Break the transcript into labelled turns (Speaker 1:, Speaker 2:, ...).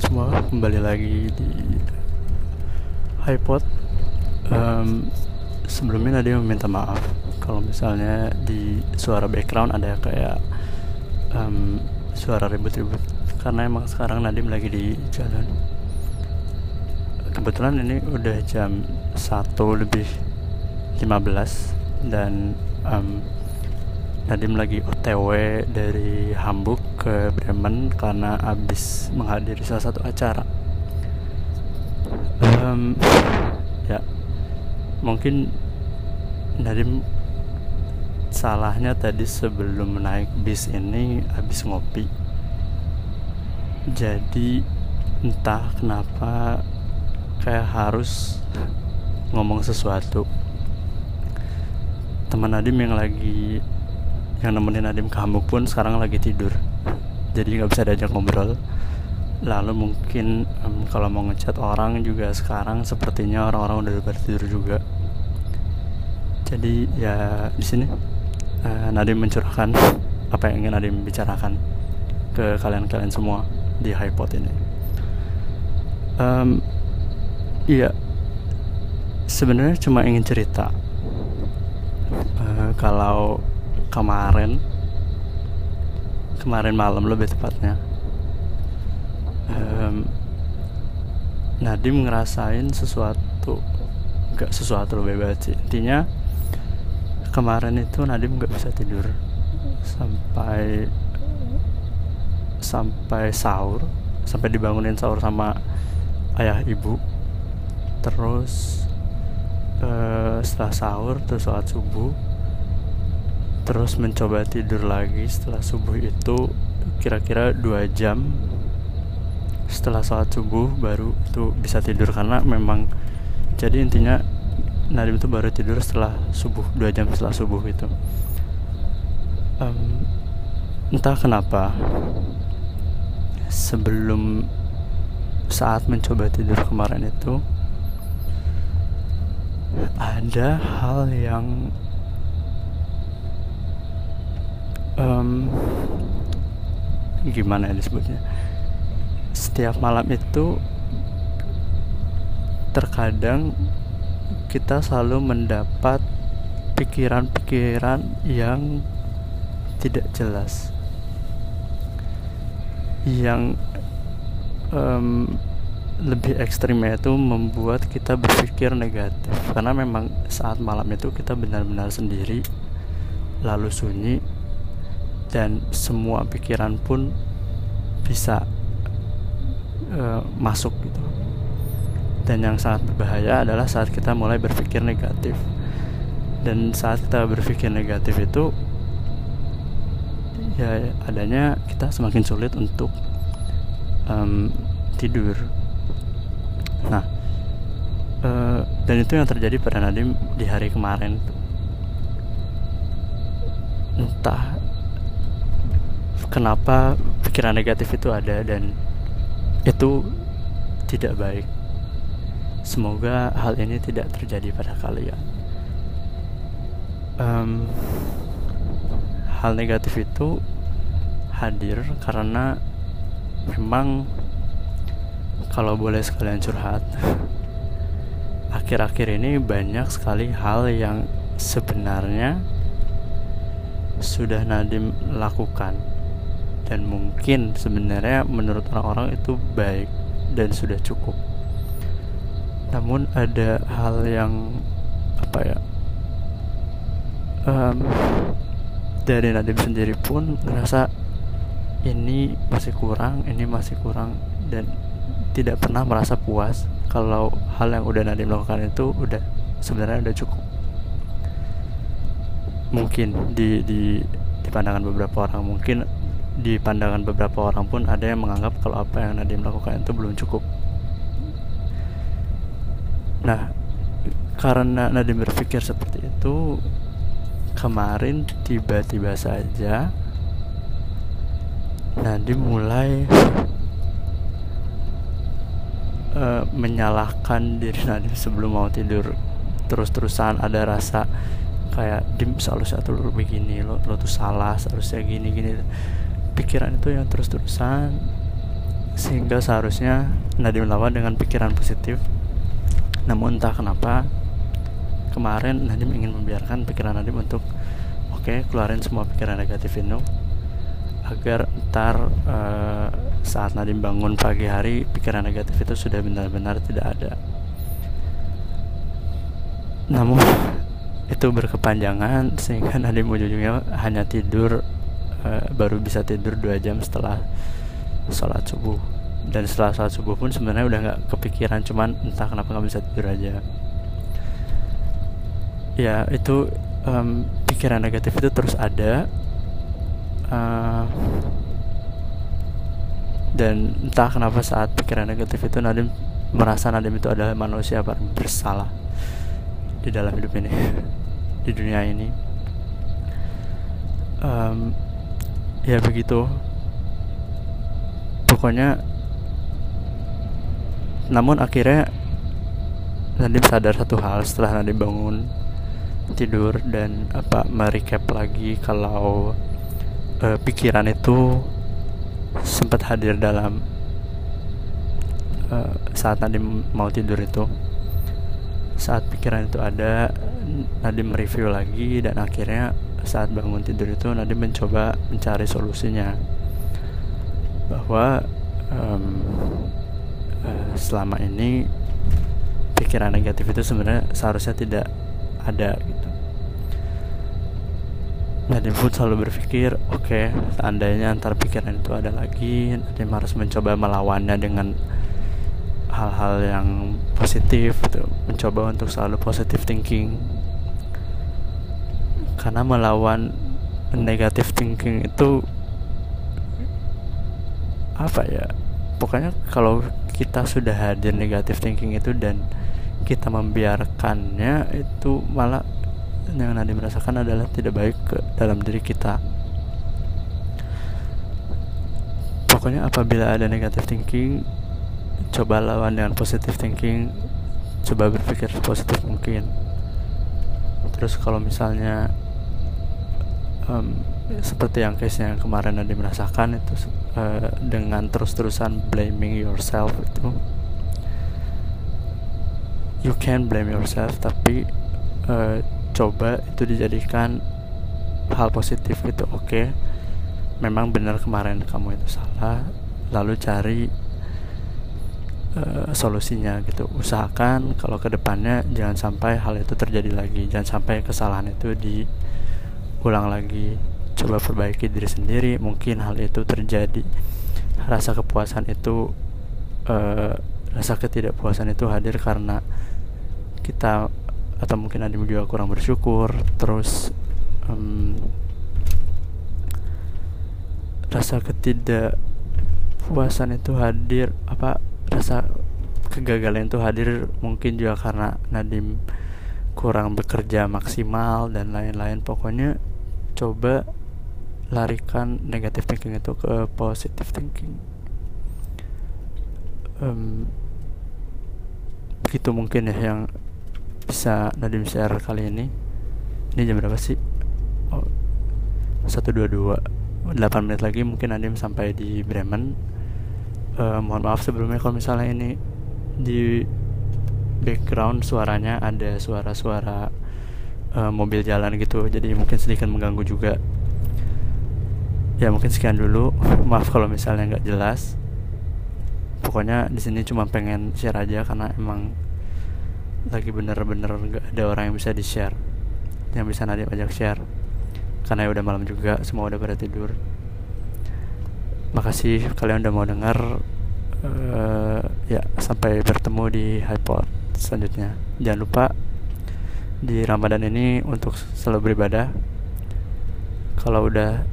Speaker 1: semua kembali lagi di HiPod um, sebelumnya Nadia meminta maaf kalau misalnya di suara background ada kayak um, suara ribut-ribut. Karena emang sekarang Nadim lagi di jalan. Kebetulan ini udah jam 1 lebih 15 dan um, Nadim lagi OTW dari Hamburg ke Bremen karena habis menghadiri salah satu acara. Um, ya, mungkin Nadim salahnya tadi sebelum naik bis ini habis ngopi. Jadi entah kenapa kayak harus ngomong sesuatu. Teman Nadim yang lagi yang nemenin Nadim Hamburg pun sekarang lagi tidur. Jadi nggak bisa diajak ngobrol. Lalu mungkin um, kalau mau ngechat orang juga sekarang sepertinya orang-orang udah pada tidur juga. Jadi ya di sini uh, Nadim mencurahkan apa yang ingin Nadim bicarakan ke kalian-kalian semua di HiPod ini. Um, iya. Sebenarnya cuma ingin cerita uh, kalau kemarin. Kemarin malam lebih tepatnya. Um, Nadim ngerasain sesuatu. Gak sesuatu lebih banget sih. Intinya kemarin itu Nadim gak bisa tidur. Sampai sampai sahur. Sampai dibangunin sahur sama ayah ibu. Terus uh, setelah sahur terus sholat subuh terus mencoba tidur lagi setelah subuh itu kira-kira dua jam setelah sholat subuh baru itu bisa tidur. Karena memang jadi intinya Nadim itu baru tidur setelah subuh dua jam setelah subuh itu. Um, entah kenapa sebelum saat mencoba tidur kemarin itu ada hal yang um, gimana ya disebutnya? Setiap malam itu terkadang kita selalu mendapat pikiran-pikiran yang tidak jelas. Yang um, lebih ekstrimnya itu membuat kita berpikir negatif. Karena memang saat malam itu kita benar-benar sendiri lalu sunyi dan semua pikiran pun bisa uh, masuk gitu. Dan yang sangat berbahaya adalah saat kita mulai berpikir negatif. Dan saat kita berpikir negatif itu ya adanya kita semakin sulit untuk um, tidur. Nah uh, dan itu yang terjadi pada Nadim di hari kemarin entah kenapa pikiran negatif itu ada dan itu tidak baik. Semoga hal ini tidak terjadi pada kalian. Um, hal negatif itu hadir karena memang kalau boleh sekalian curhat akhir-akhir ini banyak sekali hal yang sebenarnya sudah Nadim lakukan dan mungkin sebenarnya menurut orang-orang itu baik dan sudah cukup. Namun ada hal yang apa ya um, dari Nadim sendiri pun merasa ini masih kurang ini masih kurang dan tidak pernah merasa puas kalau hal yang udah Nadim lakukan itu udah sebenarnya udah cukup. Mungkin di di di pandangan beberapa orang mungkin di pandangan beberapa orang pun ada yang menganggap kalau apa yang Nadim lakukan itu belum cukup. Nah, karena Nadim berpikir seperti itu, kemarin tiba-tiba saja Nadim mulai uh, menyalahkan diri Nadim sebelum mau tidur. Terus-terusan ada rasa kayak dim seharusnya tuh lo begini lo lo tuh salah seharusnya gini gini pikiran itu yang terus-terusan sehingga seharusnya Nadim lawan dengan pikiran positif. Namun entah kenapa kemarin Nadim ingin membiarkan pikiran Nadim untuk oke okay, keluarin semua pikiran negatif itu agar ntar uh, saat Nadim bangun pagi hari pikiran negatif itu sudah benar-benar tidak ada. Namun itu berkepanjangan sehingga Nadim ujung-ujungnya hanya tidur uh, baru bisa tidur dua jam setelah sholat subuh. Dan setelah sholat subuh pun sebenarnya udah nggak kepikiran cuman entah kenapa nggak bisa tidur aja. Ya itu um, pikiran negatif itu terus ada. Uh, dan entah kenapa saat pikiran negatif itu Nadim merasa Nadim itu adalah manusia paling bersalah di dalam hidup ini di dunia ini. Um, ya begitu. Pokoknya namun akhirnya Nadim sadar satu hal setelah Nadim bangun tidur dan apa merecap lagi kalau uh, pikiran itu sempat hadir dalam uh, saat Nadim mau tidur itu. Saat pikiran itu ada Nadim mereview lagi dan akhirnya saat bangun tidur itu Nadim mencoba mencari solusinya bahwa um, Eh, selama ini pikiran negatif itu sebenarnya seharusnya tidak ada gitu. Nadim pun selalu berpikir, oke, okay, seandainya antar pikiran itu ada lagi, Nadim harus mencoba melawannya dengan hal-hal yang positif, gitu. mencoba untuk selalu positive thinking. Karena melawan negatif thinking itu apa ya? Pokoknya kalau kita sudah hadir negatif thinking itu dan kita membiarkannya itu malah yang nanti merasakan adalah tidak baik ke dalam diri kita pokoknya apabila ada negatif thinking coba lawan dengan positif thinking coba berpikir positif mungkin terus kalau misalnya um, seperti yang case yang kemarin ada merasakan itu uh, dengan terus-terusan blaming yourself itu you can blame yourself tapi uh, coba itu dijadikan hal positif gitu oke okay, memang benar kemarin kamu itu salah lalu cari uh, solusinya gitu. Usahakan kalau ke depannya jangan sampai hal itu terjadi lagi jangan sampai kesalahan itu diulang lagi coba perbaiki diri sendiri mungkin hal itu terjadi. Rasa kepuasan itu uh, rasa ketidakpuasan itu hadir karena kita atau mungkin ada juga kurang bersyukur terus um, rasa ketidakpuasan itu hadir apa rasa kegagalan itu hadir mungkin juga karena Nadim kurang bekerja maksimal dan lain-lain. Pokoknya coba larikan negatif thinking itu ke positive thinking. Um, begitu mungkin ya yang bisa Nadim share kali ini. Ini jam berapa sih? Oh, satu dua dua. Delapan menit lagi mungkin Nadim sampai di Bremen. Uh, mohon maaf sebelumnya kalau misalnya ini di background suaranya ada suara-suara uh, mobil jalan gitu. Jadi mungkin sedikit mengganggu juga. Ya mungkin sekian dulu. Maaf kalau misalnya nggak jelas. Pokoknya di sini cuma pengen share aja karena emang lagi bener-bener nggak ada orang yang bisa di share yang bisa nanti ajak share. Karena ya udah malam juga semua udah pada tidur. Makasih kalian udah mau dengar uh, ya sampai bertemu di Hypod selanjutnya. Jangan lupa di Ramadan ini untuk selalu beribadah. Kalau udah